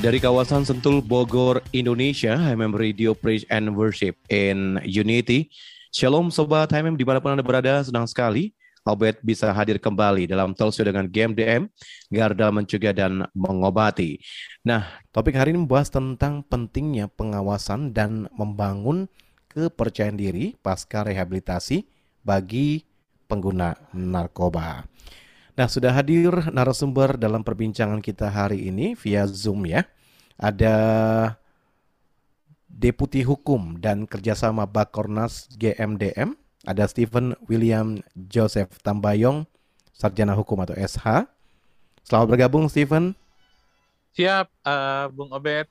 Dari kawasan Sentul, Bogor, Indonesia, HMM Radio Praise and Worship in Unity. Shalom Sobat HMM di mana pun Anda berada, senang sekali Albert bisa hadir kembali dalam talkshow dengan GMDM, Garda Mencegah dan Mengobati. Nah, topik hari ini membahas tentang pentingnya pengawasan dan membangun kepercayaan diri pasca rehabilitasi bagi pengguna narkoba. Nah, sudah hadir narasumber dalam perbincangan kita hari ini via Zoom ya. Ada Deputi Hukum dan Kerjasama Bakornas GMDM, ada Stephen William Joseph Tambayong, Sarjana Hukum atau SH. Selamat bergabung Stephen. Siap, uh, Bung Obed.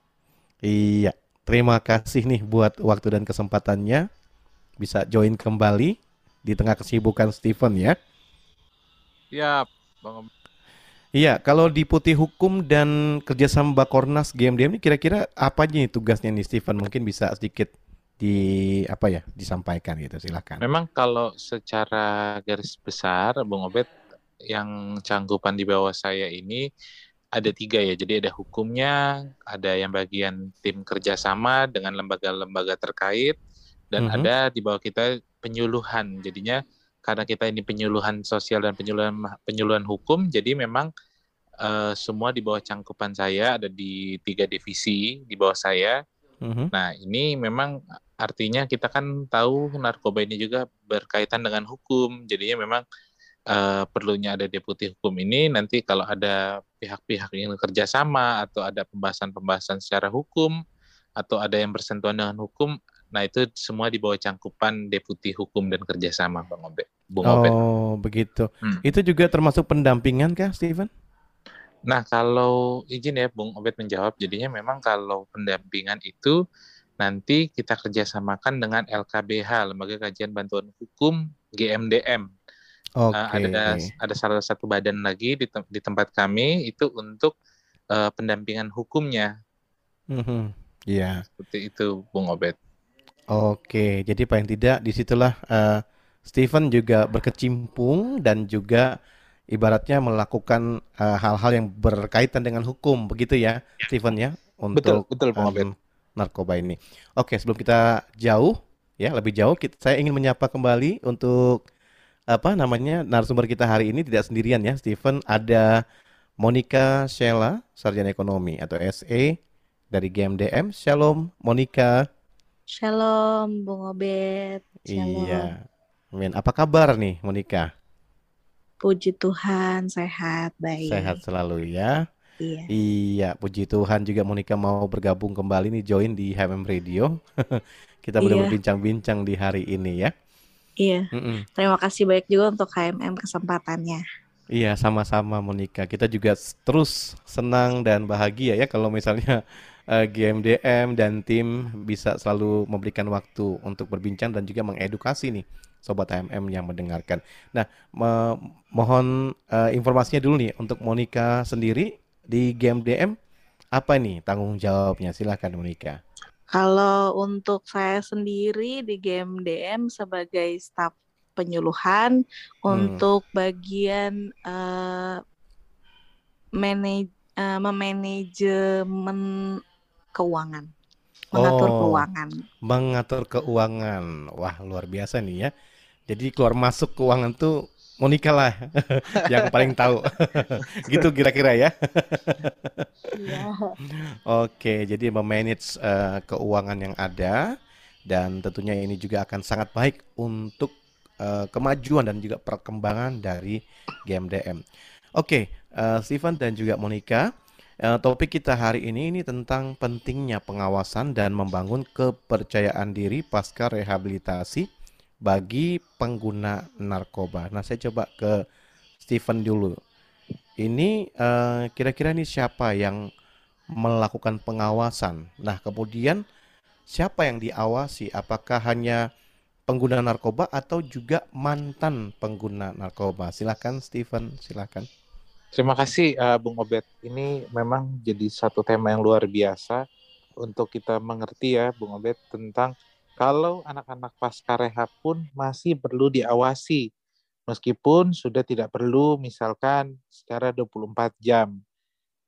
Iya, terima kasih nih buat waktu dan kesempatannya. Bisa join kembali di tengah kesibukan Stephen ya. Siap, Bang Iya, kalau di Putih Hukum dan kerjasama Bakornas GMDM ini kira-kira apa aja nih tugasnya nih Stephen? Mungkin bisa sedikit di apa ya disampaikan gitu silakan. Memang kalau secara garis besar Bung Obed yang canggupan di bawah saya ini ada tiga ya. Jadi ada hukumnya, ada yang bagian tim kerjasama dengan lembaga-lembaga terkait, dan mm -hmm. ada di bawah kita penyuluhan. Jadinya karena kita ini penyuluhan sosial dan penyuluhan penyuluhan hukum, jadi memang uh, semua di bawah cangkupan saya ada di tiga divisi di bawah saya. Mm-hmm. Nah ini memang artinya kita kan tahu narkoba ini juga berkaitan dengan hukum, jadinya memang uh, perlunya ada deputi hukum ini. Nanti kalau ada pihak-pihak yang kerjasama atau ada pembahasan-pembahasan secara hukum atau ada yang bersentuhan dengan hukum, Nah itu semua di bawah cangkupan Deputi Hukum dan Kerjasama Bang Obed. Bung Obed. Oh begitu. Hmm. Itu juga termasuk pendampingan kah Steven? Nah kalau izin ya Bung Obed menjawab, jadinya memang kalau pendampingan itu nanti kita kerjasamakan dengan LKBH, Lembaga Kajian Bantuan Hukum GMDM. Okay. Uh, ada ada salah satu badan lagi di, te di tempat kami itu untuk uh, pendampingan hukumnya. Mm -hmm. Yeah. Seperti itu, Bung Obed. Oke, jadi paling tidak di situlah uh, Stephen juga berkecimpung dan juga ibaratnya melakukan eh, hal-hal uh, yang berkaitan dengan hukum, begitu ya, ya. Stephen ya, untuk betul, betul, um, narkoba ini. Oke, sebelum kita jauh, ya lebih jauh, kita, saya ingin menyapa kembali untuk apa namanya narasumber kita hari ini tidak sendirian ya, Stephen. Ada Monica Sheila, sarjana ekonomi atau SE dari GMDM. Shalom, Monica. Shalom, Bung Obed. Shalom. Iya. Amin. Apa kabar nih, Monica? Puji Tuhan, sehat, baik. Sehat selalu ya. Iya. Iya, puji Tuhan juga Monica mau bergabung kembali nih join di HMM Radio. Kita boleh iya. berbincang-bincang di hari ini ya. Iya. Mm -mm. Terima kasih banyak juga untuk HMM kesempatannya. Iya, sama-sama Monica. Kita juga terus senang dan bahagia ya kalau misalnya uh, eh, GMDM dan tim bisa selalu memberikan waktu untuk berbincang dan juga mengedukasi nih sobat HMM yang mendengarkan. Nah, mo mohon uh, informasinya dulu nih untuk Monica sendiri di GMDM apa nih tanggung jawabnya? Silakan Monica. Kalau untuk saya sendiri di GMDM sebagai staf penyuluhan hmm. untuk bagian uh, manaj uh, memanajemen keuangan. Mengatur oh, keuangan. Mengatur keuangan. Wah, luar biasa nih ya. Jadi keluar masuk keuangan tuh Monica lah yang paling tahu. gitu kira-kira ya. Iya. Oke, jadi memanage uh, keuangan yang ada dan tentunya ini juga akan sangat baik untuk uh, kemajuan dan juga perkembangan dari GMDM. Oke, uh, Steven dan juga Monica, Uh, topik kita hari ini ini tentang pentingnya pengawasan dan membangun kepercayaan diri pasca rehabilitasi bagi pengguna narkoba. Nah, saya coba ke Steven dulu. Ini uh, kira-kira ini siapa yang melakukan pengawasan? Nah, kemudian siapa yang diawasi? Apakah hanya pengguna narkoba atau juga mantan pengguna narkoba? Silahkan Steven, silahkan. Terima kasih uh, Bung Obet. Ini memang jadi satu tema yang luar biasa untuk kita mengerti ya Bung Obet tentang kalau anak-anak pasca rehab pun masih perlu diawasi meskipun sudah tidak perlu misalkan secara 24 jam.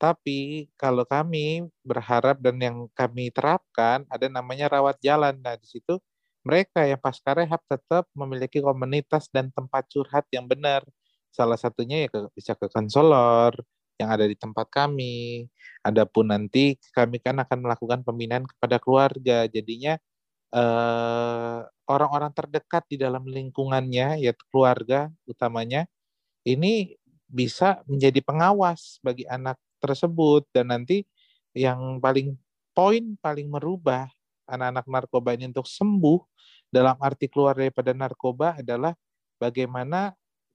Tapi kalau kami berharap dan yang kami terapkan ada namanya rawat jalan. Nah, di situ mereka yang pasca rehab tetap memiliki komunitas dan tempat curhat yang benar Salah satunya ya ke, bisa ke konselor yang ada di tempat kami. Adapun nanti kami kan akan melakukan pembinaan kepada keluarga. Jadinya eh, orang-orang terdekat di dalam lingkungannya, yaitu keluarga utamanya, ini bisa menjadi pengawas bagi anak tersebut dan nanti yang paling poin paling merubah anak-anak narkoba ini untuk sembuh dalam arti keluar daripada narkoba adalah bagaimana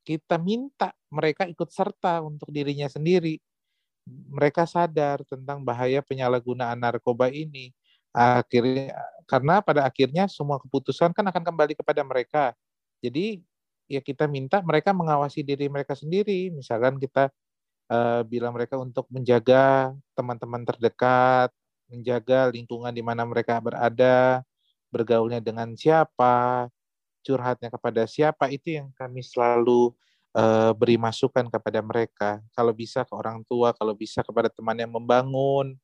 kita minta mereka ikut serta untuk dirinya sendiri. Mereka sadar tentang bahaya penyalahgunaan narkoba ini. Akhirnya karena pada akhirnya semua keputusan kan akan kembali kepada mereka. Jadi ya kita minta mereka mengawasi diri mereka sendiri. Misalkan kita uh, bilang mereka untuk menjaga teman-teman terdekat, menjaga lingkungan di mana mereka berada, bergaulnya dengan siapa, curhatnya kepada siapa itu yang kami selalu uh, beri masukan kepada mereka. Kalau bisa ke orang tua, kalau bisa kepada teman yang membangun,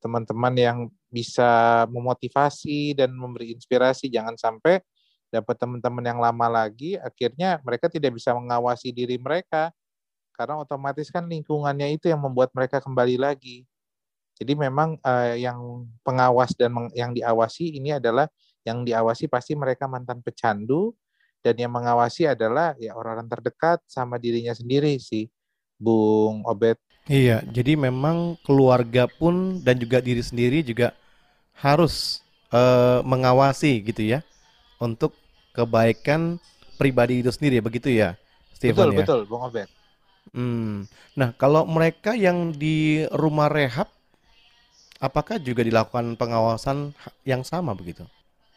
teman-teman yang bisa memotivasi dan memberi inspirasi. Jangan sampai dapat teman-teman yang lama lagi, akhirnya mereka tidak bisa mengawasi diri mereka karena otomatis kan lingkungannya itu yang membuat mereka kembali lagi. Jadi memang uh, yang pengawas dan yang diawasi ini adalah yang diawasi pasti mereka mantan pecandu dan yang mengawasi adalah ya orang-orang terdekat sama dirinya sendiri sih, Bung Obet. Iya, jadi memang keluarga pun dan juga diri sendiri juga harus uh, mengawasi gitu ya untuk kebaikan pribadi itu sendiri begitu ya, Stephen betul, ya. Betul, Bung Obet. Hmm. Nah, kalau mereka yang di rumah rehab apakah juga dilakukan pengawasan yang sama begitu?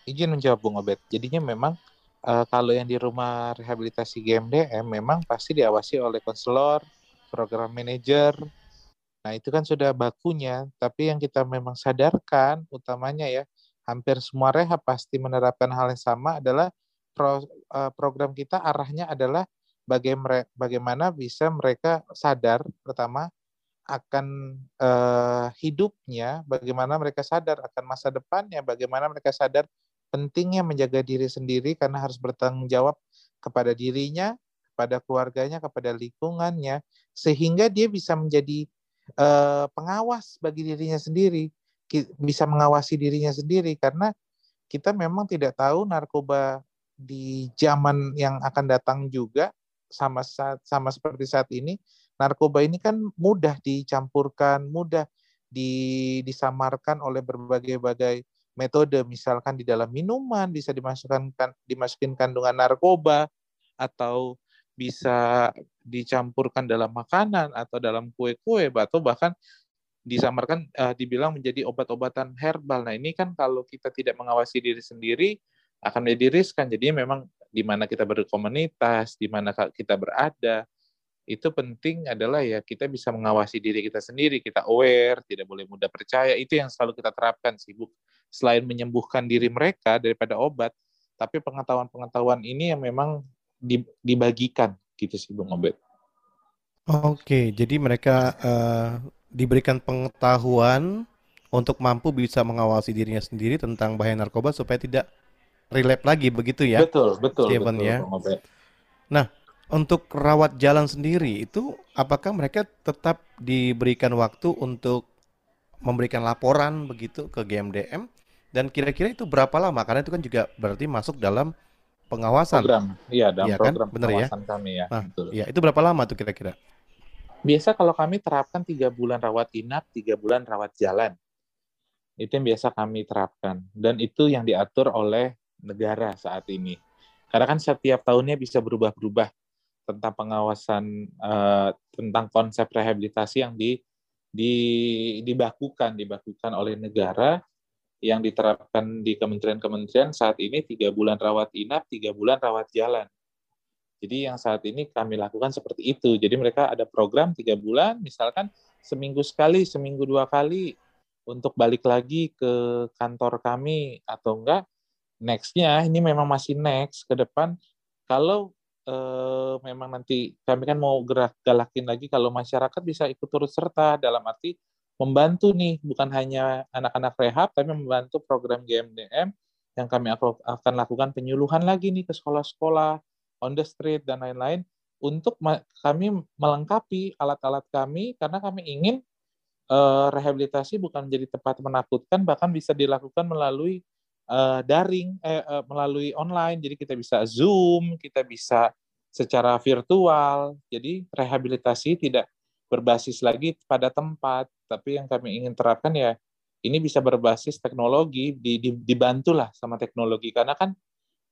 Izin menjawab Bung Obed. Jadinya memang uh, kalau yang di rumah rehabilitasi GMDM memang pasti diawasi oleh konselor, program manajer. Nah, itu kan sudah bakunya, tapi yang kita memang sadarkan utamanya ya, hampir semua rehab pasti menerapkan hal yang sama adalah pro, uh, program kita arahnya adalah bagaimana bagaimana bisa mereka sadar pertama akan uh, hidupnya, bagaimana mereka sadar akan masa depannya, bagaimana mereka sadar pentingnya menjaga diri sendiri karena harus bertanggung jawab kepada dirinya, kepada keluarganya, kepada lingkungannya, sehingga dia bisa menjadi uh, pengawas bagi dirinya sendiri, bisa mengawasi dirinya sendiri. Karena kita memang tidak tahu narkoba di zaman yang akan datang juga sama saat, sama seperti saat ini narkoba ini kan mudah dicampurkan, mudah di, disamarkan oleh berbagai-bagai metode misalkan di dalam minuman bisa dimasukkan kan, dimasukin kandungan narkoba atau bisa dicampurkan dalam makanan atau dalam kue-kue atau bahkan disamarkan uh, dibilang menjadi obat-obatan herbal. Nah, ini kan kalau kita tidak mengawasi diri sendiri akan menjadi riskan. Jadi memang di mana kita berkomunitas, di mana kita berada, itu penting adalah ya kita bisa mengawasi diri kita sendiri, kita aware, tidak boleh mudah percaya. Itu yang selalu kita terapkan sibuk selain menyembuhkan diri mereka daripada obat, tapi pengetahuan-pengetahuan ini yang memang dibagikan gitu sih Bung Obed. Oke, jadi mereka uh, diberikan pengetahuan untuk mampu bisa mengawasi dirinya sendiri tentang bahaya narkoba supaya tidak relap lagi begitu ya? Betul, betul, Steven, betul. Ya? Nah, untuk rawat jalan sendiri itu apakah mereka tetap diberikan waktu untuk memberikan laporan begitu ke GMDM dan kira-kira itu berapa lama? Karena itu kan juga berarti masuk dalam pengawasan. Program, iya dalam ya, program kan? Bener ya? pengawasan ya? kami ya. Nah, betul. Ya, itu berapa lama tuh kira-kira? Biasa kalau kami terapkan tiga bulan rawat inap, tiga bulan rawat jalan. Itu yang biasa kami terapkan. Dan itu yang diatur oleh negara saat ini. Karena kan setiap tahunnya bisa berubah-berubah. tentang pengawasan uh, tentang konsep rehabilitasi yang di, di dibakukan dibakukan oleh negara yang diterapkan di kementerian-kementerian saat ini tiga bulan rawat inap, tiga bulan rawat jalan. Jadi yang saat ini kami lakukan seperti itu. Jadi mereka ada program tiga bulan, misalkan seminggu sekali, seminggu dua kali untuk balik lagi ke kantor kami atau enggak nextnya ini memang masih next ke depan kalau eh, memang nanti kami kan mau gerak galakin lagi kalau masyarakat bisa ikut turut serta dalam arti membantu nih bukan hanya anak-anak rehab tapi membantu program GMDM yang kami akan lakukan penyuluhan lagi nih ke sekolah-sekolah on the street dan lain-lain untuk kami melengkapi alat-alat kami karena kami ingin uh, rehabilitasi bukan menjadi tempat menakutkan bahkan bisa dilakukan melalui uh, daring eh, uh, melalui online. Jadi kita bisa zoom kita bisa secara virtual. Jadi rehabilitasi tidak berbasis lagi pada tempat tapi yang kami ingin terapkan ya ini bisa berbasis teknologi di, di, dibantulah sama teknologi karena kan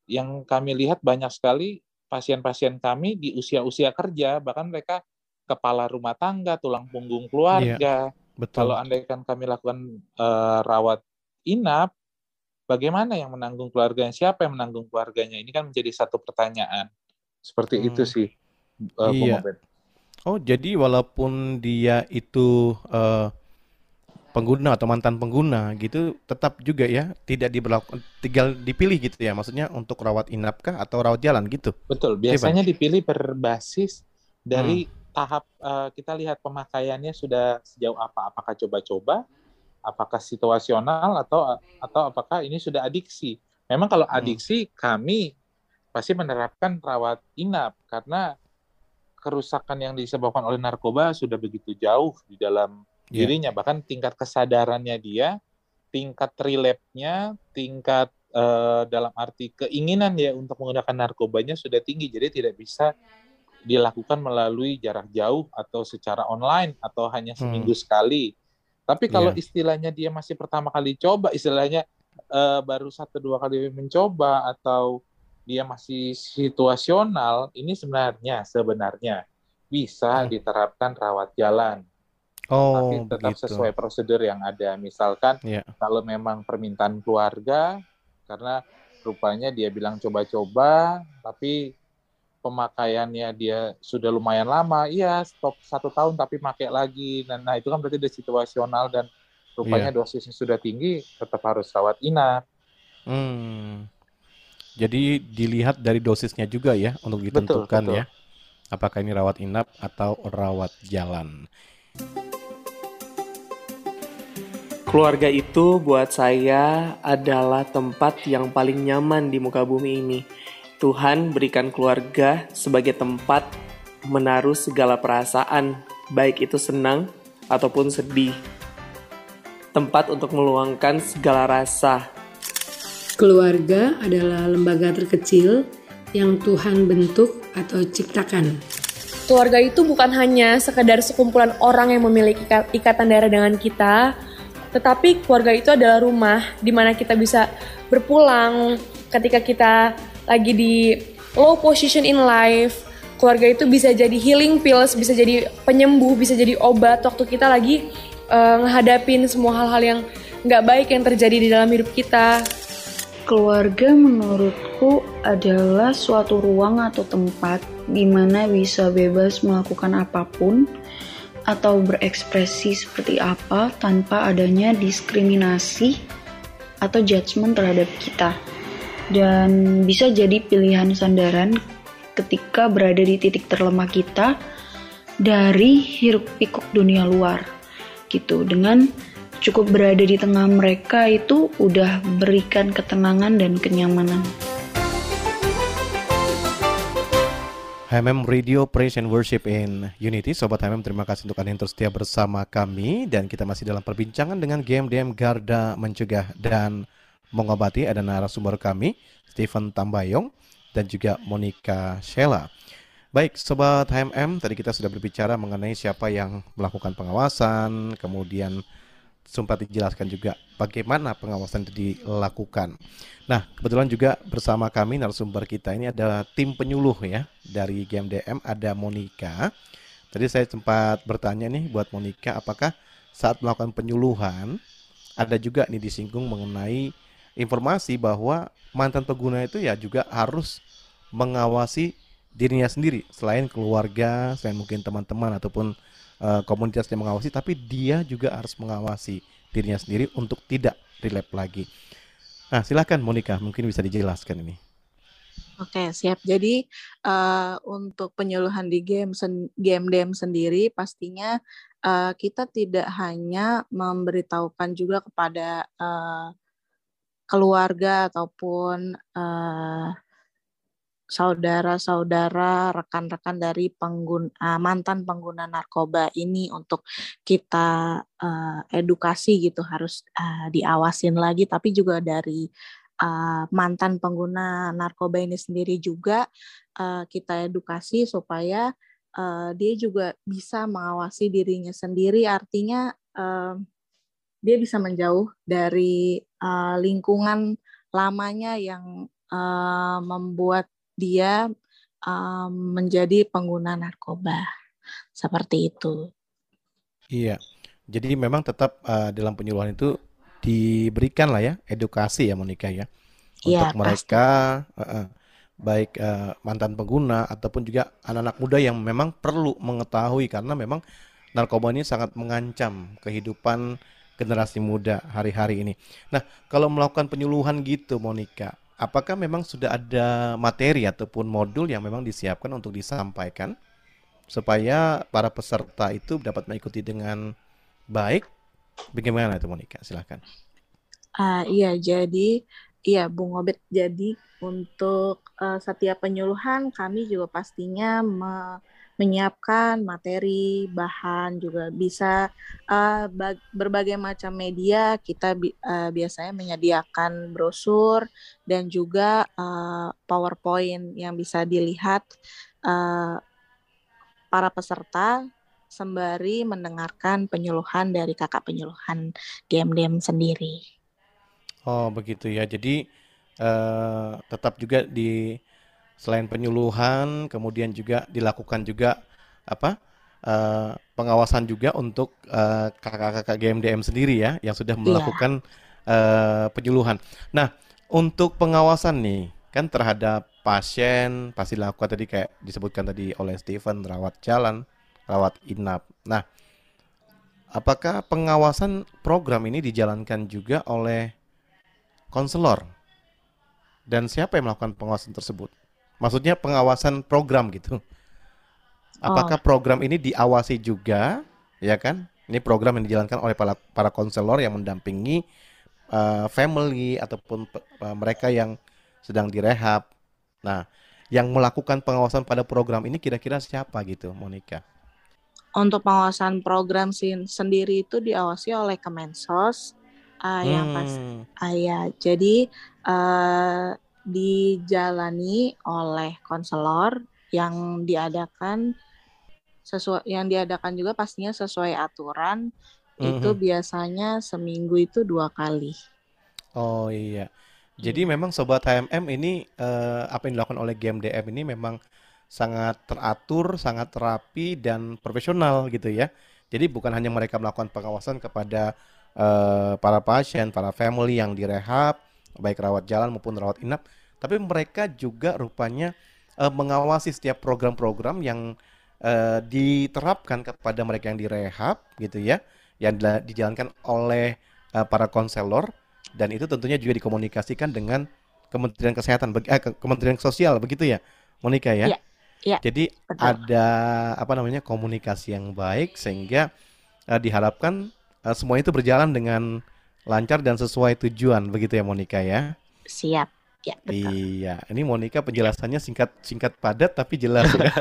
yang kami lihat banyak sekali pasien-pasien kami di usia-usia kerja bahkan mereka kepala rumah tangga tulang punggung keluarga iya, betul. kalau andaikan kami lakukan uh, rawat inap bagaimana yang menanggung keluarganya? Siapa yang menanggung keluarganya? Ini kan menjadi satu pertanyaan. Seperti hmm. itu sih, uh, iya. Oh, jadi walaupun dia itu uh, pengguna atau mantan pengguna gitu, tetap juga ya tidak diberlakukan, tinggal dipilih gitu ya, maksudnya untuk rawat inapkah atau rawat jalan gitu? Betul, biasanya Gimana? dipilih berbasis dari hmm. tahap uh, kita lihat pemakaiannya sudah sejauh apa, apakah coba-coba apakah situasional atau atau apakah ini sudah adiksi. Memang kalau hmm. adiksi hmm. kami pasti menerapkan rawat inap karena kerusakan yang disebabkan oleh narkoba sudah begitu jauh di dalam yeah. dirinya bahkan tingkat kesadarannya dia, tingkat relapse-nya, tingkat uh, dalam arti keinginan ya untuk menggunakan narkobanya sudah tinggi jadi tidak bisa dilakukan melalui jarak jauh atau secara online atau hanya hmm. seminggu hmm. sekali tapi kalau yeah. istilahnya dia masih pertama kali coba, istilahnya uh, baru satu dua kali mencoba atau dia masih situasional, ini sebenarnya sebenarnya bisa hmm. diterapkan rawat jalan. Oh, tapi tetap begitu. sesuai prosedur yang ada. Misalkan yeah. kalau memang permintaan keluarga, karena rupanya dia bilang coba-coba, tapi pemakaiannya dia sudah lumayan lama, iya stop satu tahun tapi pakai lagi. Dan nah itu kan berarti udah situasional dan rupanya yeah. dosisnya sudah tinggi, tetap harus rawat inap. Hmm. Jadi dilihat dari dosisnya juga ya untuk ditentukan betul, betul. ya. Apakah ini rawat inap atau rawat jalan. Keluarga itu buat saya adalah tempat yang paling nyaman di muka bumi ini Tuhan berikan keluarga sebagai tempat menaruh segala perasaan, baik itu senang ataupun sedih. Tempat untuk meluangkan segala rasa. Keluarga adalah lembaga terkecil yang Tuhan bentuk atau ciptakan. Keluarga itu bukan hanya sekedar sekumpulan orang yang memiliki ikatan darah dengan kita, tetapi keluarga itu adalah rumah di mana kita bisa berpulang ketika kita lagi di low position in life, keluarga itu bisa jadi healing pills, bisa jadi penyembuh, bisa jadi obat waktu kita lagi uh, semua hal-hal yang nggak baik yang terjadi di dalam hidup kita. Keluarga menurutku adalah suatu ruang atau tempat di mana bisa bebas melakukan apa pun atau berekspresi seperti apa tanpa adanya diskriminasi atau judgement terhadap kita. Dan bisa jadi pilihan sandaran ketika berada di titik terlemah kita dari hiruk pikuk dunia luar gitu. Dengan cukup berada di tengah mereka itu udah berikan ketenangan dan kenyamanan. HMM Radio Praise and Worship in Unity Sobat HMM terima kasih untuk Anda yang terus setia bersama kami Dan kita masih dalam perbincangan dengan GMDM Garda Mencegah dan mengobati ada narasumber kami Stephen Tambayong dan juga Monica Sheila. Baik, Sobat HMM, tadi kita sudah berbicara mengenai siapa yang melakukan pengawasan, kemudian sempat dijelaskan juga bagaimana pengawasan itu dilakukan. Nah, kebetulan juga bersama kami narasumber kita ini ada tim penyuluh ya dari GMDM ada Monica. Tadi saya sempat bertanya nih buat Monica apakah saat melakukan penyuluhan ada juga nih disinggung mengenai informasi bahwa mantan pengguna itu ya juga harus mengawasi dirinya sendiri selain keluarga, selain mungkin teman-teman ataupun uh, komunitas yang mengawasi, tapi dia juga harus mengawasi dirinya sendiri untuk tidak relap lagi. Nah, silakan Monica, mungkin bisa dijelaskan ini. Oke, siap. Jadi uh, untuk penyuluhan di game sen game DM sendiri pastinya uh, kita tidak hanya memberitahukan juga kepada uh, keluarga ataupun uh, saudara-saudara, rekan-rekan dari pengguna, uh, mantan pengguna narkoba ini untuk kita uh, edukasi gitu harus uh, diawasin lagi, tapi juga dari uh, mantan pengguna narkoba ini sendiri juga uh, kita edukasi supaya uh, dia juga bisa mengawasi dirinya sendiri, artinya uh, dia bisa menjauh dari uh, lingkungan lamanya yang uh, membuat dia um, menjadi pengguna narkoba seperti itu. Iya, jadi memang tetap uh, dalam penyuluhan itu diberikan lah ya edukasi ya Monika ya iya, untuk ya, mereka uh, uh, baik uh, mantan pengguna ataupun juga anak-anak muda yang memang perlu mengetahui karena memang narkoba ini sangat mengancam kehidupan generasi muda hari-hari ini. Nah, kalau melakukan penyuluhan gitu Monika, apakah memang sudah ada materi ataupun modul yang memang disiapkan untuk disampaikan supaya para peserta itu dapat mengikuti dengan baik? Bagaimana itu Monika? Silahkan. Uh, iya, jadi iya Bung Obet. Jadi untuk uh, setiap penyuluhan kami juga pastinya me menyiapkan materi, bahan juga bisa uh, berbagai macam media kita bi uh, biasanya menyediakan brosur dan juga uh, PowerPoint yang bisa dilihat uh, para peserta sembari mendengarkan penyuluhan dari kakak penyuluhan GMDM sendiri. Oh begitu ya, jadi uh, tetap juga di selain penyuluhan kemudian juga dilakukan juga apa uh, pengawasan juga untuk uh, kakak-kakak GMDM sendiri ya yang sudah iya. melakukan yeah. uh, penyuluhan. Nah untuk pengawasan nih kan terhadap pasien pasti dilakukan tadi kayak disebutkan tadi oleh Steven rawat jalan, rawat inap. Nah apakah pengawasan program ini dijalankan juga oleh konselor dan siapa yang melakukan pengawasan tersebut? Maksudnya pengawasan program gitu. Apakah oh. program ini diawasi juga, ya kan? Ini program yang dijalankan oleh para para konselor yang mendampingi uh, family ataupun uh, mereka yang sedang direhab. Nah, yang melakukan pengawasan pada program ini kira-kira siapa gitu, Monica? Untuk pengawasan program sendiri itu diawasi oleh Kemensos uh, hmm. yang pas uh, ya. Jadi uh, dijalani oleh konselor yang diadakan sesuai yang diadakan juga pastinya sesuai aturan mm-hmm. itu biasanya seminggu itu dua kali. Oh iya. Jadi hmm. memang sobat HMM ini uh, apa yang dilakukan oleh GMDM ini memang sangat teratur, sangat rapi dan profesional gitu ya. Jadi bukan hanya mereka melakukan pengawasan kepada uh, para pasien, para family yang direhab, baik rawat jalan maupun rawat inap, tapi mereka juga rupanya uh, mengawasi setiap program-program yang uh, diterapkan kepada mereka yang direhab gitu ya, yang dijalankan oleh uh, para konselor dan itu tentunya juga dikomunikasikan dengan Kementerian Kesehatan, eh, Kementerian Sosial begitu ya, Monika ya. ya, ya Jadi betul. ada apa namanya komunikasi yang baik sehingga uh, diharapkan uh, semua itu berjalan dengan lancar dan sesuai tujuan begitu ya Monika ya. Siap. Ya, betul. Iya, ini Monica penjelasannya singkat singkat padat tapi jelas ya.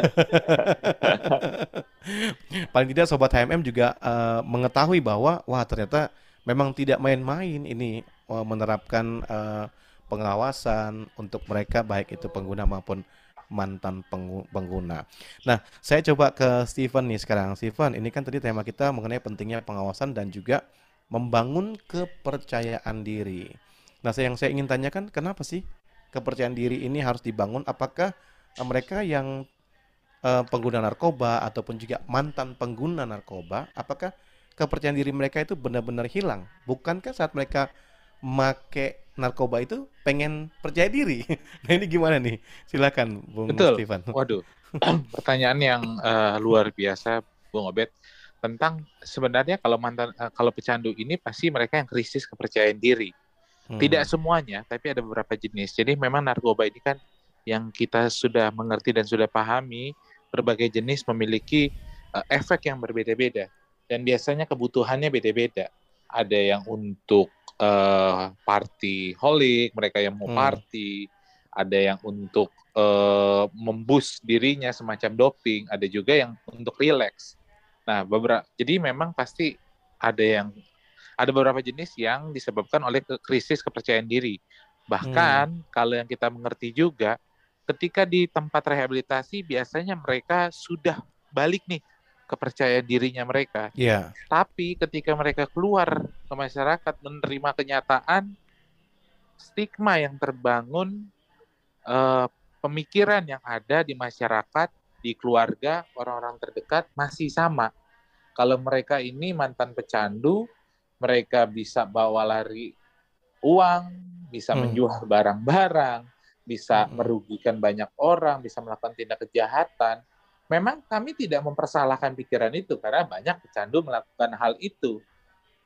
Paling tidak sobat HMM juga uh, mengetahui bahwa wah ternyata memang tidak main-main ini uh, menerapkan uh, pengawasan untuk mereka baik itu pengguna maupun mantan pengguna. Nah, saya coba ke Steven nih sekarang. Steven, ini kan tadi tema kita mengenai pentingnya pengawasan dan juga membangun kepercayaan diri. Nah, saya yang saya ingin tanyakan, kenapa sih kepercayaan diri ini harus dibangun? Apakah uh, mereka yang uh, pengguna narkoba ataupun juga mantan pengguna narkoba, apakah kepercayaan diri mereka itu benar-benar hilang? Bukankah saat mereka make narkoba itu pengen percaya diri? nah ini gimana nih? Silakan, Bung Betul. Stefan. Waduh, pertanyaan yang uh, luar biasa, Bung Obed tentang sebenarnya kalau mantan uh, kalau pecandu ini pasti mereka yang krisis kepercayaan diri. Hmm. Tidak semuanya, tapi ada beberapa jenis. Jadi memang narkoba ini kan yang kita sudah mengerti dan sudah pahami berbagai jenis memiliki uh, efek yang berbeda-beda dan biasanya kebutuhannya beda-beda. Ada yang untuk uh, party holik, mereka yang mau hmm. party, ada yang untuk uh, membus dirinya semacam doping, ada juga yang untuk relax. Nah, beberapa jadi memang pasti ada yang ada beberapa jenis yang disebabkan oleh krisis kepercayaan diri. Bahkan hmm. kalau yang kita mengerti juga, ketika di tempat rehabilitasi biasanya mereka sudah balik nih kepercayaan dirinya mereka. Yeah. Tapi ketika mereka keluar ke masyarakat menerima kenyataan stigma yang terbangun, uh, pemikiran yang ada di masyarakat di keluarga orang-orang terdekat masih sama. Kalau mereka ini mantan pecandu, mereka bisa bawa lari uang, bisa hmm. menjual barang-barang, bisa hmm. merugikan banyak orang, bisa melakukan tindak kejahatan. Memang kami tidak mempersalahkan pikiran itu karena banyak pecandu melakukan hal itu.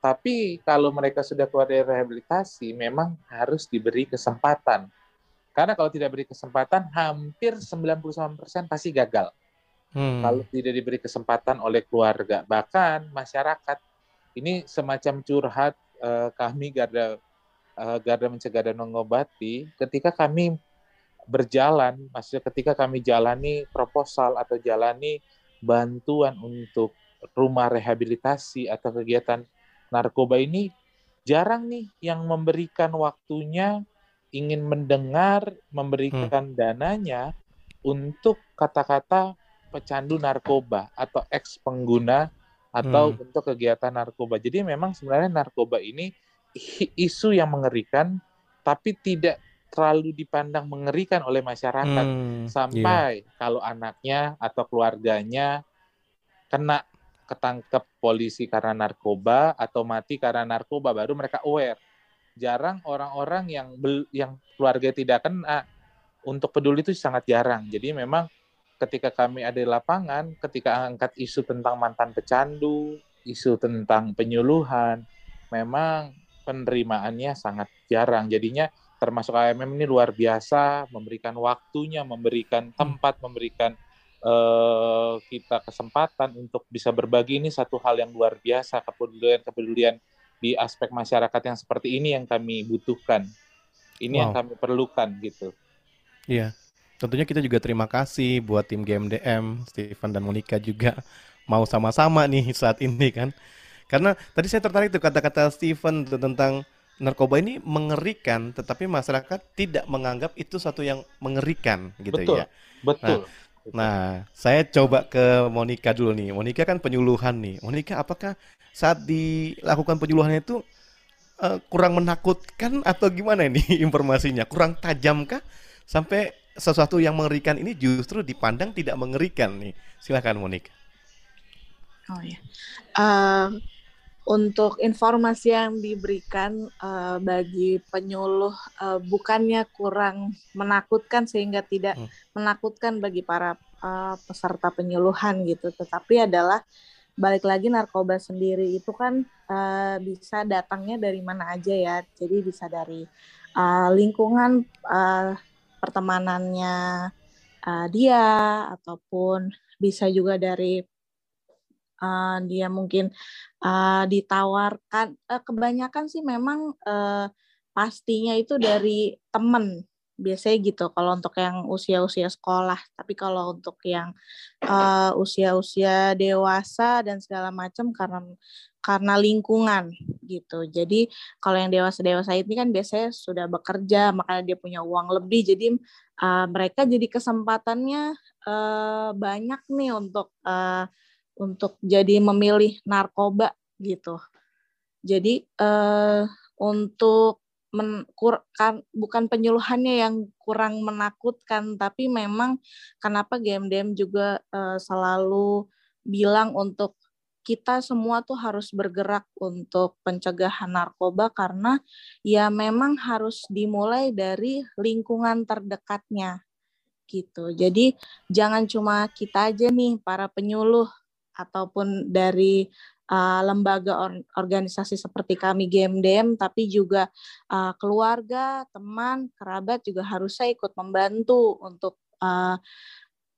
Tapi kalau mereka sudah keluar dari rehabilitasi, memang harus diberi kesempatan karena kalau tidak beri kesempatan, hampir 99% pasti gagal. Hmm. Kalau tidak diberi kesempatan oleh keluarga, bahkan masyarakat. Ini semacam curhat uh, kami garda uh, garda mencegah dan mengobati ketika kami berjalan, maksudnya ketika kami jalani proposal atau jalani bantuan untuk rumah rehabilitasi atau kegiatan narkoba ini jarang nih yang memberikan waktunya ingin mendengar memberikan hmm. dananya untuk kata-kata pecandu narkoba atau ex pengguna atau hmm. untuk kegiatan narkoba. Jadi memang sebenarnya narkoba ini isu yang mengerikan tapi tidak terlalu dipandang mengerikan oleh masyarakat hmm, sampai yeah. kalau anaknya atau keluarganya kena ketangkep polisi karena narkoba atau mati karena narkoba baru mereka aware jarang orang-orang yang bel, yang keluarga tidak kena untuk peduli itu sangat jarang. Jadi memang ketika kami ada di lapangan, ketika angkat isu tentang mantan pecandu, isu tentang penyuluhan, memang penerimaannya sangat jarang. Jadinya termasuk AMM ini luar biasa, memberikan waktunya, memberikan tempat, memberikan uh, kita kesempatan untuk bisa berbagi ini satu hal yang luar biasa kepedulian kepedulian di aspek masyarakat yang seperti ini yang kami butuhkan. Ini wow. yang kami perlukan gitu. Iya. Tentunya kita juga terima kasih buat tim GMDM, Stephen dan Monica juga mau sama-sama nih saat ini kan. Karena tadi saya tertarik tuh kata-kata Stephen tentang narkoba ini mengerikan, tetapi masyarakat tidak menganggap itu satu yang mengerikan gitu betul, ya. Betul. Nah, Nah, saya coba ke Monica dulu nih. Monica kan penyuluhan nih. Monica, apakah saat dilakukan penyuluhan itu uh, kurang menakutkan atau gimana ini informasinya? Kurang tajamkah sampai sesuatu yang mengerikan ini justru dipandang tidak mengerikan nih? Silakan Monica. Oh ya. Uh, untuk informasi yang diberikan uh, bagi penyuluh uh, bukannya kurang menakutkan sehingga tidak hmm. menakutkan bagi para uh, peserta penyuluhan gitu, tetapi adalah balik lagi narkoba sendiri itu kan uh, bisa datangnya dari mana aja ya, jadi bisa dari uh, lingkungan uh, pertemanannya uh, dia ataupun bisa juga dari uh, dia mungkin uh, ditawarkan uh, kebanyakan sih memang uh, pastinya itu dari temen biasanya gitu. Kalau untuk yang usia-usia sekolah tapi kalau untuk yang uh, usia-usia dewasa dan segala macam karena karena lingkungan gitu jadi kalau yang dewasa dewasa ini kan biasanya sudah bekerja makanya dia punya uang lebih jadi uh, mereka jadi kesempatannya uh, banyak nih untuk uh, untuk jadi memilih narkoba gitu. Jadi uh, untuk men, kan, bukan penyuluhannya yang kurang menakutkan, tapi memang kenapa GMDM juga uh, selalu bilang untuk kita semua tuh harus bergerak untuk pencegahan narkoba karena ya memang harus dimulai dari lingkungan terdekatnya gitu. Jadi jangan cuma kita aja nih para penyuluh ataupun dari uh, lembaga or organisasi seperti kami GMDM, tapi juga uh, keluarga, teman, kerabat juga harusnya ikut membantu untuk uh,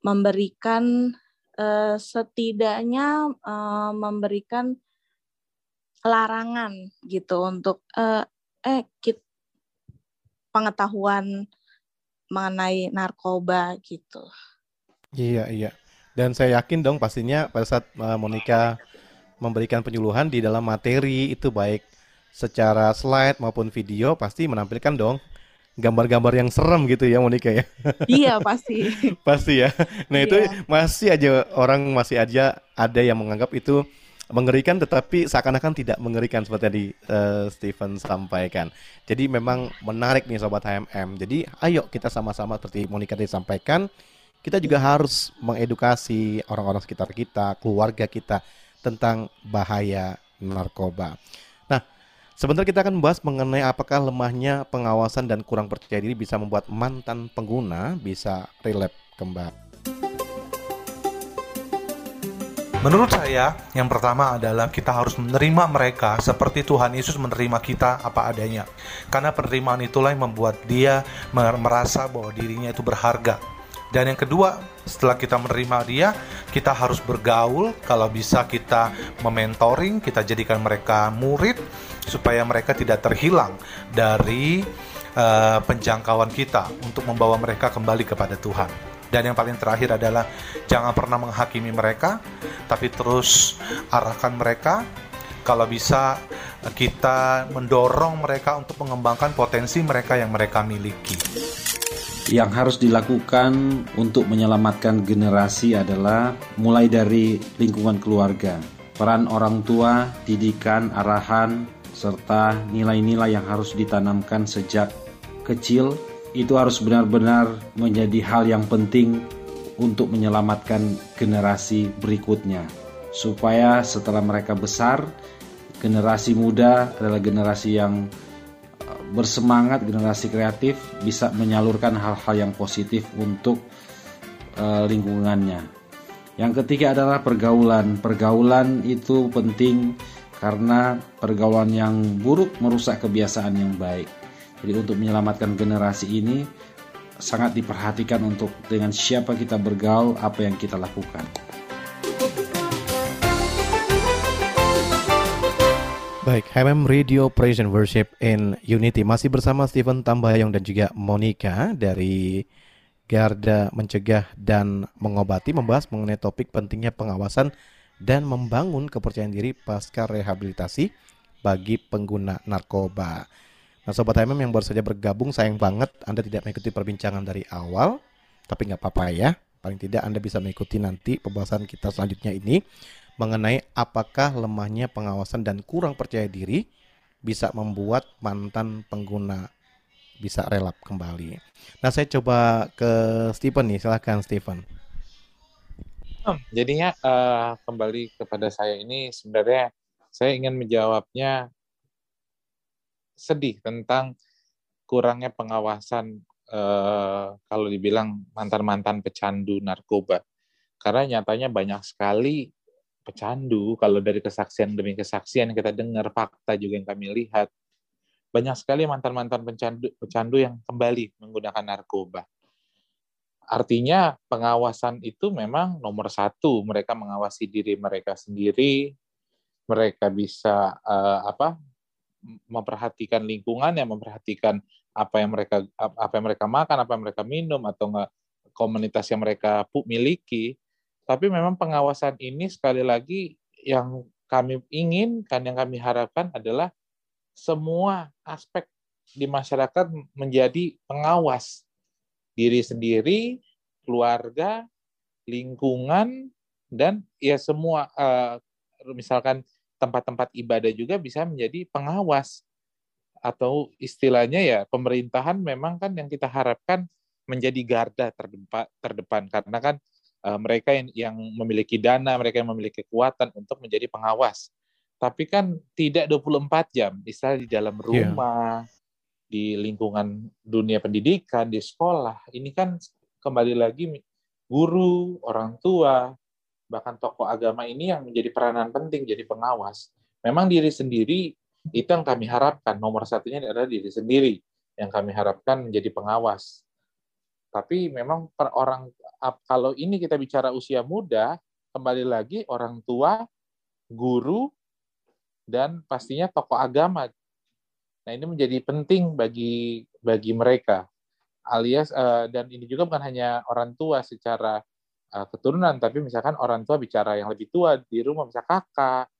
memberikan uh, setidaknya uh, memberikan larangan gitu untuk uh, eh kit, pengetahuan mengenai narkoba gitu. Iya iya. Dan saya yakin dong pastinya pada saat Monica memberikan penyuluhan di dalam materi itu baik secara slide maupun video pasti menampilkan dong gambar-gambar yang serem gitu ya Monica ya. Iya pasti. pasti ya. Nah iya. itu masih aja orang masih aja ada yang menganggap itu mengerikan tetapi seakan-akan tidak mengerikan seperti tadi uh, Stephen sampaikan. Jadi memang menarik nih sobat HMM. Jadi ayo kita sama-sama seperti Monica tadi sampaikan, kita juga harus mengedukasi orang-orang sekitar kita, keluarga kita tentang bahaya narkoba. Sebentar kita akan membahas mengenai apakah lemahnya pengawasan dan kurang percaya diri bisa membuat mantan pengguna bisa relapse kembali. Menurut saya, yang pertama adalah kita harus menerima mereka seperti Tuhan Yesus menerima kita apa adanya. Karena penerimaan itulah yang membuat dia merasa bahwa dirinya itu berharga dan yang kedua, setelah kita menerima dia, kita harus bergaul. Kalau bisa kita mementoring, kita jadikan mereka murid supaya mereka tidak terhilang dari uh, penjangkauan kita untuk membawa mereka kembali kepada Tuhan. Dan yang paling terakhir adalah jangan pernah menghakimi mereka, tapi terus arahkan mereka. Kalau bisa kita mendorong mereka untuk mengembangkan potensi mereka yang mereka miliki yang harus dilakukan untuk menyelamatkan generasi adalah mulai dari lingkungan keluarga, peran orang tua, didikan, arahan, serta nilai-nilai yang harus ditanamkan sejak kecil itu harus benar-benar menjadi hal yang penting untuk menyelamatkan generasi berikutnya supaya setelah mereka besar generasi muda adalah generasi yang bersemangat generasi kreatif bisa menyalurkan hal-hal yang positif untuk uh, lingkungannya. Yang ketiga adalah pergaulan. Pergaulan itu penting karena pergaulan yang buruk merusak kebiasaan yang baik. Jadi untuk menyelamatkan generasi ini sangat diperhatikan untuk dengan siapa kita bergaul, apa yang kita lakukan. Baik, HMM Radio Praise and Worship in Unity masih bersama Stephen Tambayong dan juga Monica dari Garda Mencegah dan Mengobati membahas mengenai topik pentingnya pengawasan dan membangun kepercayaan diri pasca rehabilitasi bagi pengguna narkoba. Nah Sobat HMM yang baru saja bergabung sayang banget Anda tidak mengikuti perbincangan dari awal Tapi nggak apa-apa ya Paling tidak Anda bisa mengikuti nanti pembahasan kita selanjutnya ini mengenai apakah lemahnya pengawasan dan kurang percaya diri bisa membuat mantan pengguna bisa relap kembali. Nah, saya coba ke Stephen nih, silahkan Stephen. Hmm, jadinya uh, kembali kepada saya ini sebenarnya saya ingin menjawabnya sedih tentang kurangnya pengawasan uh, kalau dibilang mantan-mantan pecandu narkoba. Karena nyatanya banyak sekali pecandu, kalau dari kesaksian demi kesaksian kita dengar, fakta juga yang kami lihat, banyak sekali mantan-mantan pecandu, pecandu yang kembali menggunakan narkoba. Artinya pengawasan itu memang nomor satu. Mereka mengawasi diri mereka sendiri, mereka bisa uh, apa memperhatikan lingkungan, yang memperhatikan apa yang mereka apa yang mereka makan, apa yang mereka minum atau enggak komunitas yang mereka miliki. Tapi memang pengawasan ini sekali lagi yang kami inginkan, yang kami harapkan adalah semua aspek di masyarakat menjadi pengawas diri sendiri, keluarga, lingkungan, dan ya semua uh, misalkan tempat-tempat ibadah juga bisa menjadi pengawas atau istilahnya ya pemerintahan memang kan yang kita harapkan menjadi garda terdepan, terdepan karena kan uh, mereka yang, yang memiliki dana, mereka yang memiliki kekuatan untuk menjadi pengawas. Tapi kan tidak 24 jam, misalnya di dalam iya. rumah, yeah. Di lingkungan dunia pendidikan, di sekolah. Ini kan kembali lagi guru, orang tua, bahkan tokoh agama ini yang menjadi peranan penting jadi pengawas. Memang diri sendiri itu yang kami harapkan. Nomor satunya adalah diri sendiri yang kami harapkan menjadi pengawas. Tapi memang per orang kalau ini kita bicara usia muda, kembali lagi orang tua, guru, dan pastinya tokoh agama. Nah ini menjadi penting bagi bagi mereka. Alias uh, dan ini juga bukan hanya orang tua secara uh, keturunan, tapi misalkan orang tua bicara yang lebih tua di rumah, misalnya kakak,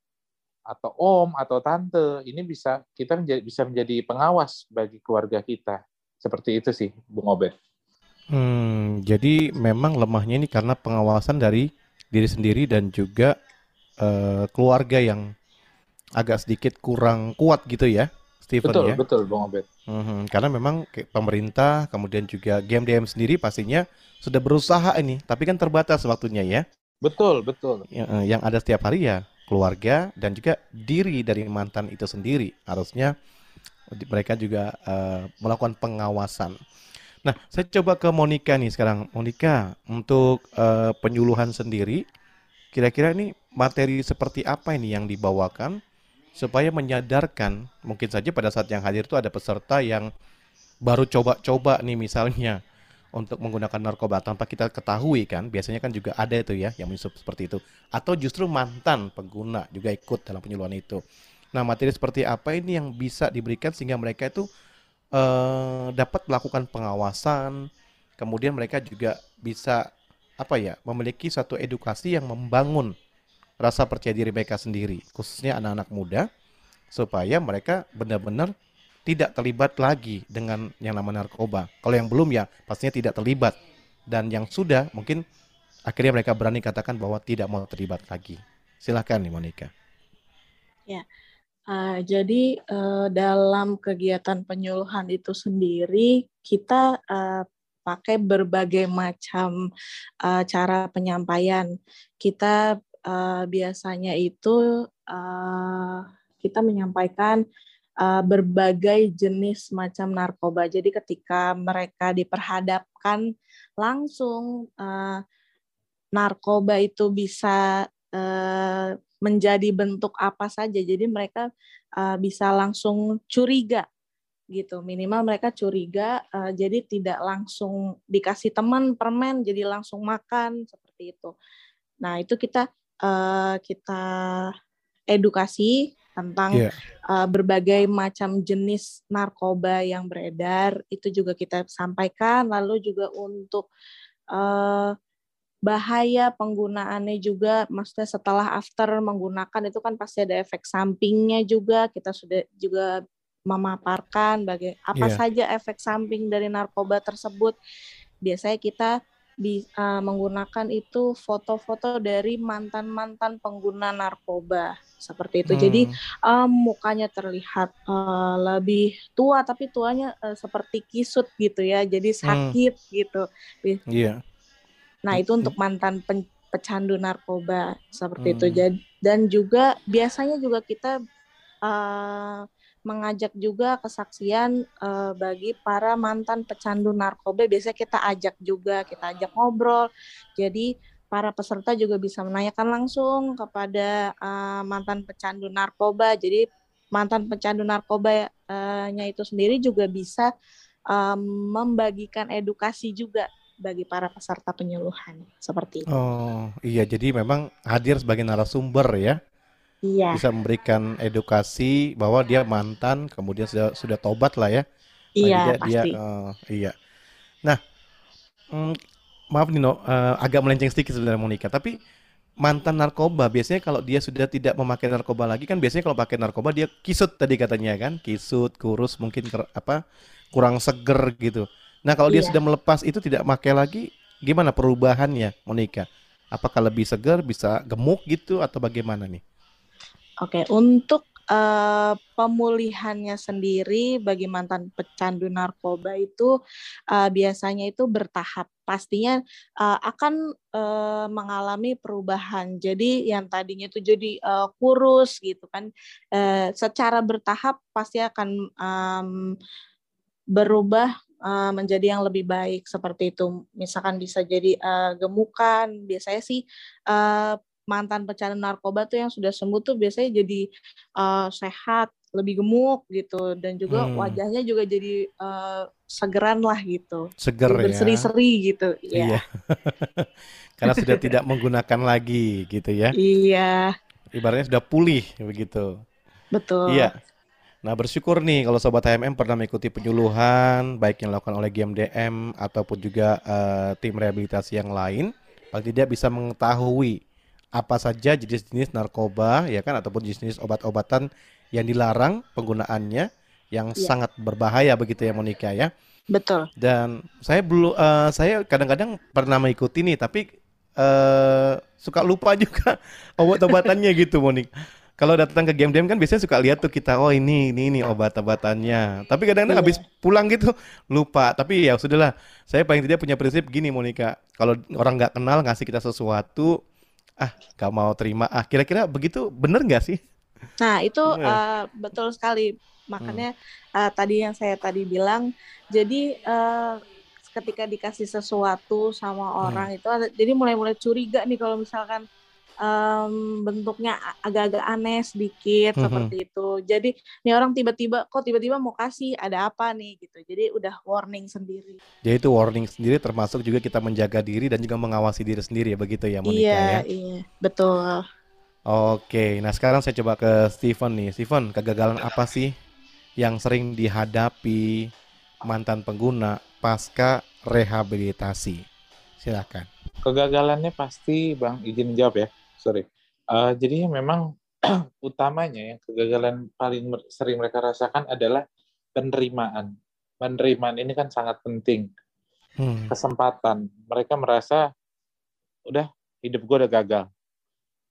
atau om atau tante ini bisa kita menjadi, bisa menjadi pengawas bagi keluarga kita seperti itu sih Bung Obed. Hmm, jadi memang lemahnya ini karena pengawasan dari diri sendiri dan juga uh, keluarga yang agak sedikit kurang kuat gitu ya, Stephen betul, ya. Betul, Bung Obed. Hmm, karena memang pemerintah kemudian juga game DM sendiri pastinya sudah berusaha ini, tapi kan terbatas waktunya ya. Betul, betul. Yang, eh, yang ada setiap hari ya keluarga dan juga diri dari mantan itu sendiri harusnya mereka juga uh, melakukan pengawasan. Nah, saya coba ke Monica nih sekarang. Monica, untuk uh, penyuluhan sendiri, kira-kira ini materi seperti apa ini yang dibawakan supaya menyadarkan, mungkin saja pada saat yang hadir itu ada peserta yang baru coba-coba nih misalnya untuk menggunakan narkoba tanpa kita ketahui kan biasanya kan juga ada itu ya yang menyusup seperti itu. Atau justru mantan pengguna juga ikut dalam penyuluhan itu. Nah materi seperti apa ini yang bisa diberikan sehingga mereka itu uh, dapat melakukan pengawasan kemudian mereka juga bisa apa ya memiliki satu edukasi yang membangun rasa percaya diri mereka sendiri khususnya anak-anak muda supaya mereka benar-benar tidak terlibat lagi dengan yang namanya narkoba. Kalau yang belum ya pastinya tidak terlibat. Dan yang sudah mungkin akhirnya mereka berani katakan bahwa tidak mau terlibat lagi. Silahkan nih Monica. Ya, uh, jadi uh, dalam kegiatan penyuluhan itu sendiri kita uh, pakai berbagai macam uh, cara penyampaian. Kita uh, biasanya itu uh, kita menyampaikan uh, berbagai jenis macam narkoba. Jadi ketika mereka diperhadapkan langsung uh, narkoba itu bisa uh, menjadi bentuk apa saja. Jadi mereka uh, bisa langsung curiga gitu. Minimal mereka curiga uh, jadi tidak langsung dikasih teman permen jadi langsung makan seperti itu. Nah, itu kita uh, kita edukasi tentang yeah. Iya. uh, berbagai macam jenis narkoba yang beredar itu juga kita sampaikan lalu juga untuk uh, bahaya penggunaannya juga maksudnya setelah after menggunakan itu kan pasti ada efek sampingnya juga kita sudah juga memaparkan bagai apa yeah. saja efek samping dari narkoba tersebut biasanya kita di, uh, menggunakan itu foto-foto dari mantan-mantan pengguna narkoba seperti itu. Hmm. Jadi um, mukanya terlihat uh, lebih tua tapi tuanya uh, seperti kisut gitu ya. Jadi hmm. sakit hmm. gitu. Iya. Yeah. Nah, itu untuk mantan pen, pecandu narkoba seperti hmm. itu. Dan juga biasanya juga kita uh, mengajak juga kesaksian uh, bagi para mantan pecandu narkoba. Biasanya kita ajak juga, kita ajak ngobrol. Jadi para peserta juga bisa menanyakan langsung kepada uh, mantan pecandu narkoba. Jadi mantan pecandu narkoba-nya itu sendiri juga bisa um, membagikan edukasi juga bagi para peserta penyuluhan seperti itu. Oh iya, jadi memang hadir sebagai narasumber ya. Iya. Bisa memberikan edukasi bahwa dia mantan, kemudian sudah sudah tobat lah ya. Iya dia, pasti. Dia, uh, iya. Nah, mm, maaf Nino, uh, agak melenceng sedikit sebenarnya Monica, tapi mantan narkoba biasanya kalau dia sudah tidak memakai narkoba lagi kan biasanya kalau pakai narkoba dia kisut tadi katanya kan, kisut, kurus, mungkin ker, apa kurang seger gitu. Nah kalau iya. dia sudah melepas itu tidak pakai lagi, gimana perubahannya Monica? Apakah lebih seger, bisa gemuk gitu atau bagaimana nih? Oke, untuk uh, pemulihannya sendiri bagi mantan pecandu narkoba itu uh, biasanya itu bertahap. Pastinya uh, akan uh, mengalami perubahan. Jadi yang tadinya itu jadi uh, kurus gitu kan, uh, secara bertahap pasti akan um, berubah menjadi yang lebih baik seperti itu. Misalkan bisa jadi uh, gemukan. Biasanya sih uh, mantan pecandu narkoba tuh yang sudah sembuh tuh biasanya jadi uh, sehat, lebih gemuk gitu dan juga hmm. wajahnya juga jadi uh, segeran lah gitu. Seger ya. Berseri-seri gitu. Ya. Iya. Karena sudah tidak menggunakan lagi gitu ya. Iya. Ibaratnya sudah pulih begitu. Betul. Iya. Nah bersyukur nih kalau Sobat HMM pernah mengikuti penyuluhan baik yang dilakukan oleh GMDM ataupun juga uh, tim rehabilitasi yang lain. Paling tidak bisa mengetahui apa saja jenis-jenis narkoba ya kan ataupun jenis-jenis obat-obatan yang dilarang penggunaannya yang ya. sangat berbahaya begitu ya Monica ya. Betul. Dan saya belum uh, saya kadang-kadang pernah mengikuti nih tapi uh, suka lupa juga obat-obatannya gitu Monica. Kalau datang ke game-game kan biasanya suka lihat tuh kita oh ini ini ini obat-obatannya. Tapi kadang-kadang habis pulang gitu lupa. Tapi ya sudahlah. Saya paling tidak punya prinsip gini Monica. Kalau orang nggak kenal ngasih kita sesuatu ah gak mau terima ah kira-kira begitu bener nggak sih nah itu uh, betul sekali makanya hmm. uh, tadi yang saya tadi bilang jadi uh, ketika dikasih sesuatu sama hmm. orang hmm. itu jadi mulai-mulai curiga nih kalau misalkan um, bentuknya agak-agak aneh sedikit mm-hmm. seperti itu. Jadi ini orang tiba-tiba kok tiba-tiba mau kasih ada apa nih gitu. Jadi udah warning sendiri. Jadi itu warning sendiri termasuk juga kita menjaga diri dan juga mengawasi diri sendiri ya begitu ya Monica iya, ya. Iya, betul. Oke, nah sekarang saya coba ke Steven nih. Steven, kegagalan apa sih yang sering dihadapi mantan pengguna pasca rehabilitasi? Silakan. Kegagalannya pasti Bang izin jawab ya sorry. Uh, jadi memang utamanya yang kegagalan paling sering mereka rasakan adalah penerimaan. Penerimaan ini kan sangat penting. Hmm. Kesempatan. Mereka merasa udah hidup gue udah gagal.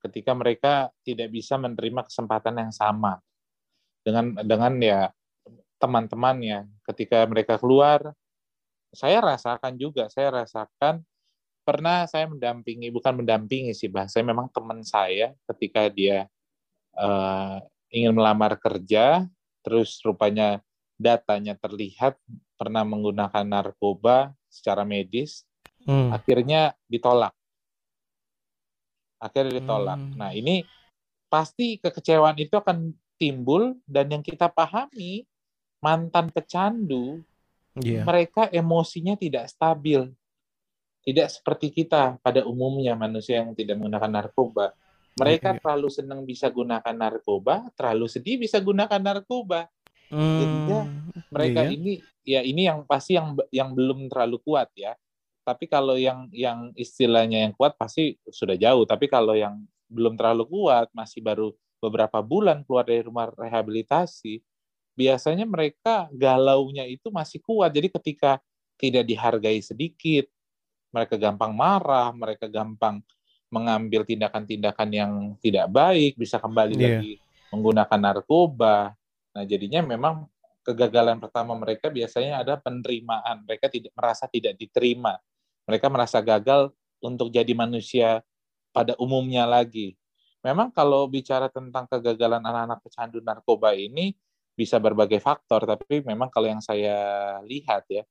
Ketika mereka tidak bisa menerima kesempatan yang sama dengan dengan ya teman-temannya. Ketika mereka keluar, saya rasakan juga. Saya rasakan pernah saya mendampingi bukan mendampingi sih bahasa saya memang teman saya ketika dia uh, ingin melamar kerja terus rupanya datanya terlihat pernah menggunakan narkoba secara medis hmm. akhirnya ditolak akhirnya ditolak hmm. nah ini pasti kekecewaan itu akan timbul dan yang kita pahami mantan pecandu yeah. mereka emosinya tidak stabil tidak seperti kita pada umumnya manusia yang tidak menggunakan narkoba. Mereka iya. terlalu senang bisa gunakan narkoba, terlalu sedih bisa gunakan narkoba. Hmm, Jadinya mereka iya. ini ya ini yang pasti yang yang belum terlalu kuat ya. Tapi kalau yang yang istilahnya yang kuat pasti sudah jauh. Tapi kalau yang belum terlalu kuat, masih baru beberapa bulan keluar dari rumah rehabilitasi, biasanya mereka galaunya itu masih kuat. Jadi ketika tidak dihargai sedikit, mereka gampang marah, mereka gampang mengambil tindakan-tindakan yang tidak baik, bisa kembali yeah. lagi menggunakan narkoba. Nah, jadinya memang kegagalan pertama mereka biasanya ada penerimaan. Mereka tidak merasa tidak diterima. Mereka merasa gagal untuk jadi manusia pada umumnya lagi. Memang kalau bicara tentang kegagalan anak-anak pecandu narkoba ini bisa berbagai faktor, tapi memang kalau yang saya lihat ya,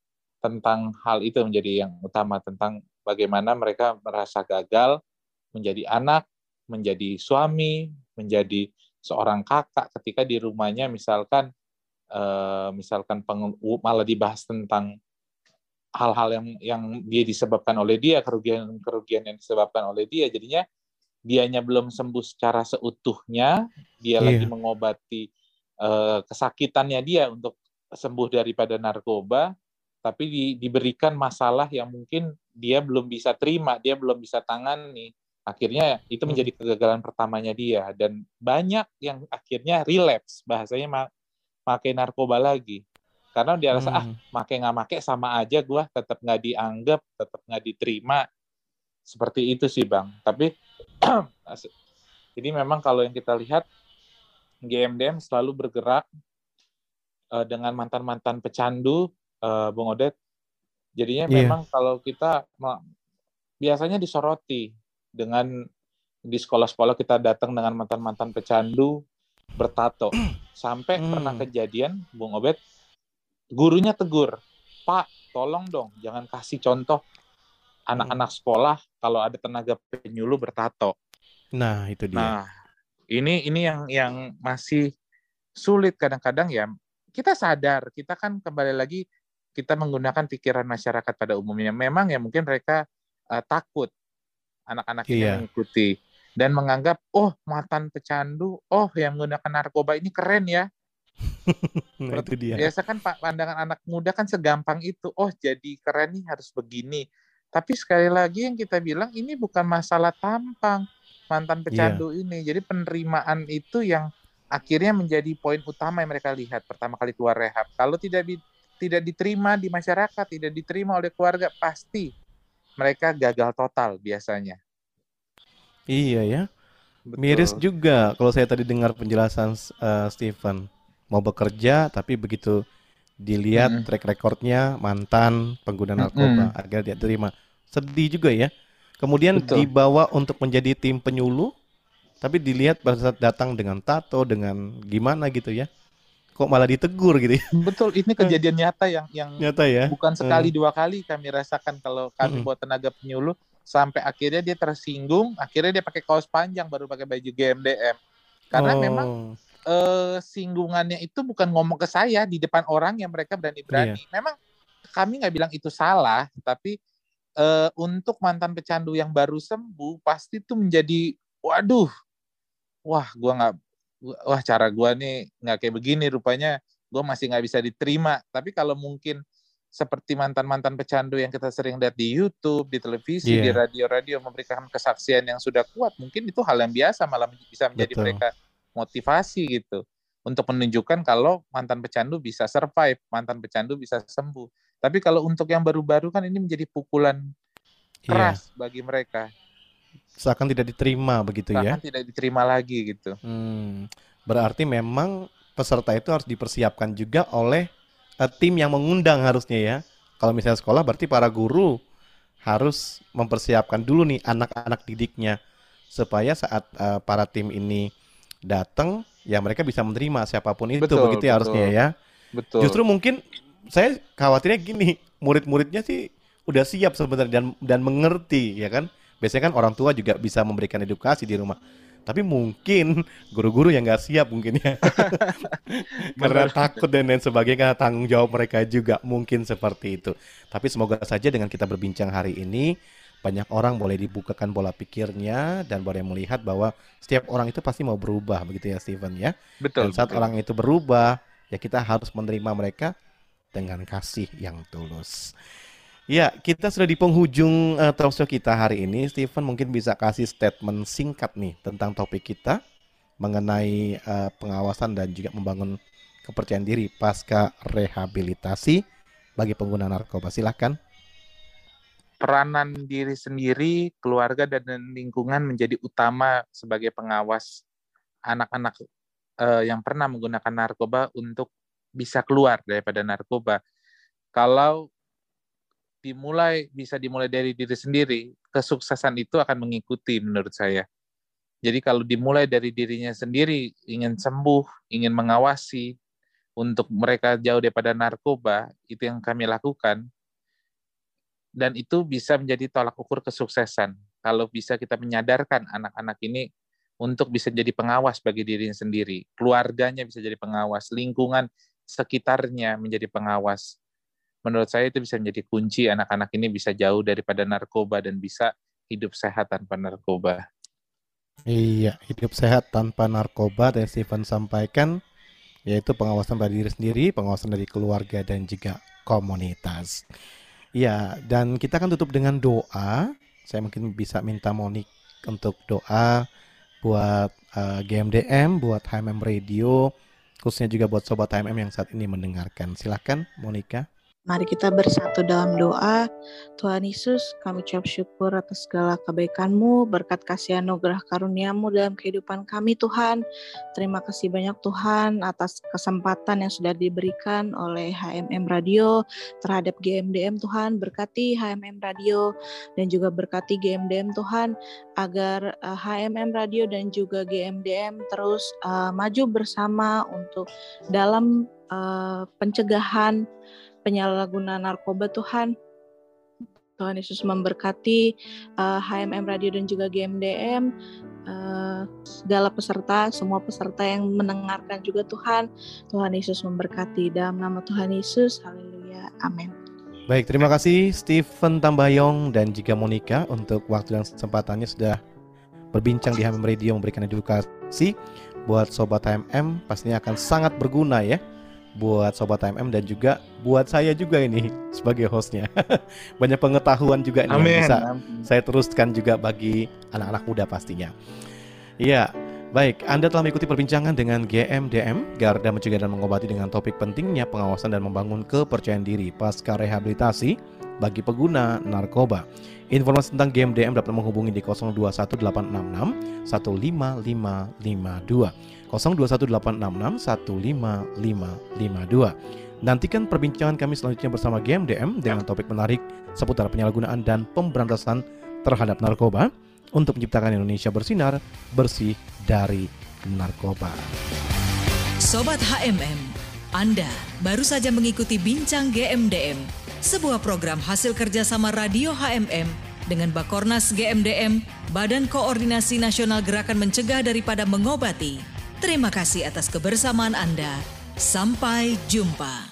tentang hal itu menjadi yang utama tentang bagaimana mereka merasa gagal menjadi anak, menjadi suami, menjadi seorang kakak ketika di rumahnya misalkan eh, misalkan malah dibahas tentang hal-hal yang yang dia disebabkan oleh dia kerugian-kerugian yang disebabkan oleh dia jadinya dianya belum sembuh secara seutuhnya dia yeah. lagi mengobati uh, kesakitannya dia untuk sembuh daripada narkoba tapi di, diberikan masalah yang mungkin dia belum bisa terima, dia belum bisa tangani. Akhirnya itu menjadi kegagalan pertamanya dia dan banyak yang akhirnya relapse, bahasanya pakai narkoba lagi. Karena dia rasa ah, hmm. ah make nggak make sama aja gue tetap nggak dianggap, tetap nggak diterima. Seperti itu sih bang. Tapi jadi memang kalau yang kita lihat GMDM selalu bergerak uh, dengan mantan-mantan pecandu, uh, Bung Odet. Jadinya yeah. memang kalau kita biasanya disoroti dengan di sekolah-sekolah kita datang dengan mantan-mantan pecandu bertato. Sampai hmm. pernah kejadian, Bung Obet, gurunya tegur, Pak, tolong dong, jangan kasih contoh anak-anak hmm. sekolah kalau ada tenaga penyuluh bertato. Nah, itu dia. Nah, ini ini yang yang masih sulit kadang-kadang ya. Kita sadar, kita kan kembali lagi kita menggunakan pikiran masyarakat pada umumnya. Memang ya mungkin mereka uh, takut anak-anak ini iya. mengikuti dan menganggap oh mantan pecandu, oh yang menggunakan narkoba ini keren ya. nah, itu dia. Biasa kan pandangan anak muda kan segampang itu. Oh jadi keren nih harus begini. Tapi sekali lagi yang kita bilang ini bukan masalah tampang mantan iya. pecandu yeah. ini. Jadi penerimaan itu yang akhirnya menjadi poin utama yang mereka lihat pertama kali keluar rehab. Kalau tidak tidak diterima di masyarakat, tidak diterima oleh keluarga, pasti mereka gagal total biasanya. Iya ya. Betul. Miris juga kalau saya tadi dengar penjelasan uh, Stephen mau bekerja tapi begitu dilihat mm track recordnya mantan pengguna narkoba mm agar dia terima sedih juga ya kemudian Betul. dibawa untuk menjadi tim penyuluh tapi dilihat pada saat datang dengan tato dengan gimana gitu ya kok malah ditegur gitu ya. betul ini kejadian nyata yang yang nyata ya bukan sekali hmm. dua kali kami rasakan kalau kami hmm. buat tenaga penyuluh sampai akhirnya dia tersinggung akhirnya dia pakai kaos panjang baru pakai baju GMDM karena oh. memang uh, singgungannya itu bukan ngomong ke saya di depan orang yang mereka berani-berani. Yeah. Memang kami nggak bilang itu salah, tapi uh, untuk mantan pecandu yang baru sembuh pasti itu menjadi, waduh, wah, gua nggak, wah cara gua nih nggak kayak begini rupanya, gua masih nggak bisa diterima. Tapi kalau mungkin seperti mantan-mantan pecandu yang kita sering lihat di YouTube, di televisi, yeah. di radio-radio memberikan kesaksian yang sudah kuat, mungkin itu hal yang biasa malah bisa menjadi Betul. mereka motivasi gitu untuk menunjukkan kalau mantan pecandu bisa survive, mantan pecandu bisa sembuh. Tapi kalau untuk yang baru-baru kan ini menjadi pukulan iya. keras iya. bagi mereka. Seakan tidak diterima begitu Seakan ya? Seakan tidak diterima lagi gitu. Hmm, berarti memang peserta itu harus dipersiapkan juga oleh uh, tim yang mengundang harusnya ya. Kalau misalnya sekolah berarti para guru harus mempersiapkan dulu nih anak-anak didiknya supaya saat uh, para tim ini datang ya mereka bisa menerima siapa pun itu betul, begitu ya harusnya ya. Betul. Justru mungkin saya khawatirnya gini, murid-muridnya sih udah siap sebenarnya dan dan mengerti ya kan. Biasanya kan orang tua juga bisa memberikan edukasi di rumah. Tapi mungkin guru-guru yang nggak siap mungkin ya. Karena takut dan lain sebagainya tanggung jawab mereka juga mungkin seperti itu. Tapi semoga saja dengan kita berbincang hari ini banyak orang boleh dibukakan bola pikirnya dan boleh melihat bahwa setiap orang itu pasti mau berubah begitu ya Steven ya. Betul. Dan saat betul. orang itu berubah ya kita harus menerima mereka dengan kasih yang tulus. Ya, kita sudah di penghujung uh, talk show kita hari ini. Steven mungkin bisa kasih statement singkat nih tentang topik kita mengenai uh, pengawasan dan juga membangun kepercayaan diri pasca rehabilitasi bagi pengguna narkoba. Silahkan peranan diri sendiri, keluarga dan lingkungan menjadi utama sebagai pengawas anak-anak uh, yang pernah menggunakan narkoba untuk bisa keluar daripada narkoba. Kalau dimulai bisa dimulai dari diri sendiri, kesuksesan itu akan mengikuti menurut saya. Jadi kalau dimulai dari dirinya sendiri, ingin sembuh, ingin mengawasi untuk mereka jauh daripada narkoba, itu yang kami lakukan dan itu bisa menjadi tolak ukur kesuksesan. Kalau bisa kita menyadarkan anak-anak ini untuk bisa jadi pengawas bagi dirinya sendiri, keluarganya bisa jadi pengawas, lingkungan sekitarnya menjadi pengawas. Menurut saya itu bisa menjadi kunci anak-anak ini bisa jauh daripada narkoba dan bisa hidup sehat tanpa narkoba. Iya, hidup sehat tanpa narkoba dan Steven sampaikan yaitu pengawasan dari diri sendiri, pengawasan dari keluarga dan juga komunitas. Ya, dan kita akan tutup dengan doa. Saya mungkin bisa minta Monik untuk doa buat uh, eh, GMDM, buat HMM Radio, khususnya juga buat sobat HMM yang saat ini mendengarkan. Silahkan, Monika. Mari kita bersatu dalam doa. Tuhan Yesus, kami ucap syukur atas segala kebaikan-Mu, berkat kasih anugerah karunia-Mu dalam kehidupan kami Tuhan. Terima kasih banyak Tuhan atas kesempatan yang sudah diberikan oleh HMM Radio terhadap GMDM Tuhan. Berkati HMM Radio dan juga berkati GMDM Tuhan agar HMM Radio dan juga GMDM terus uh, maju bersama untuk dalam uh, pencegahan penyalahgunaan narkoba Tuhan. Tuhan Yesus memberkati uh, HMM Radio dan juga GMDM, uh, segala peserta, semua peserta yang mendengarkan juga Tuhan. Tuhan Yesus memberkati dalam nama Tuhan Yesus. Haleluya. Amin. Baik, terima kasih Stephen Tambayong dan juga Monica untuk waktu dan kesempatannya sudah berbincang di HMM Radio memberikan edukasi buat sobat HMM pastinya akan sangat berguna ya buat sobat HMM dan juga buat saya juga ini sebagai hostnya. Banyak pengetahuan juga nih yang bisa saya teruskan juga bagi anak-anak muda pastinya. Iya, baik. Anda telah mengikuti perbincangan dengan GMDM, Garda Mencegah dan Mengobati dengan topik pentingnya pengawasan dan membangun kepercayaan diri pasca rehabilitasi bagi pengguna narkoba. Informasi tentang GMDM dapat menghubungi di 021866 15552. 021866155552. Nantikan perbincangan kami selanjutnya bersama GMDM dengan topik menarik seputar penyalahgunaan dan pemberantasan terhadap narkoba untuk menciptakan Indonesia bersinar bersih dari narkoba. Sobat HMM, Anda baru saja mengikuti Bincang GMDM, sebuah program hasil kerjasama Radio HMM dengan Bakornas GMDM, Badan Koordinasi Nasional Gerakan Mencegah Daripada Mengobati Terima kasih atas kebersamaan Anda. Sampai jumpa.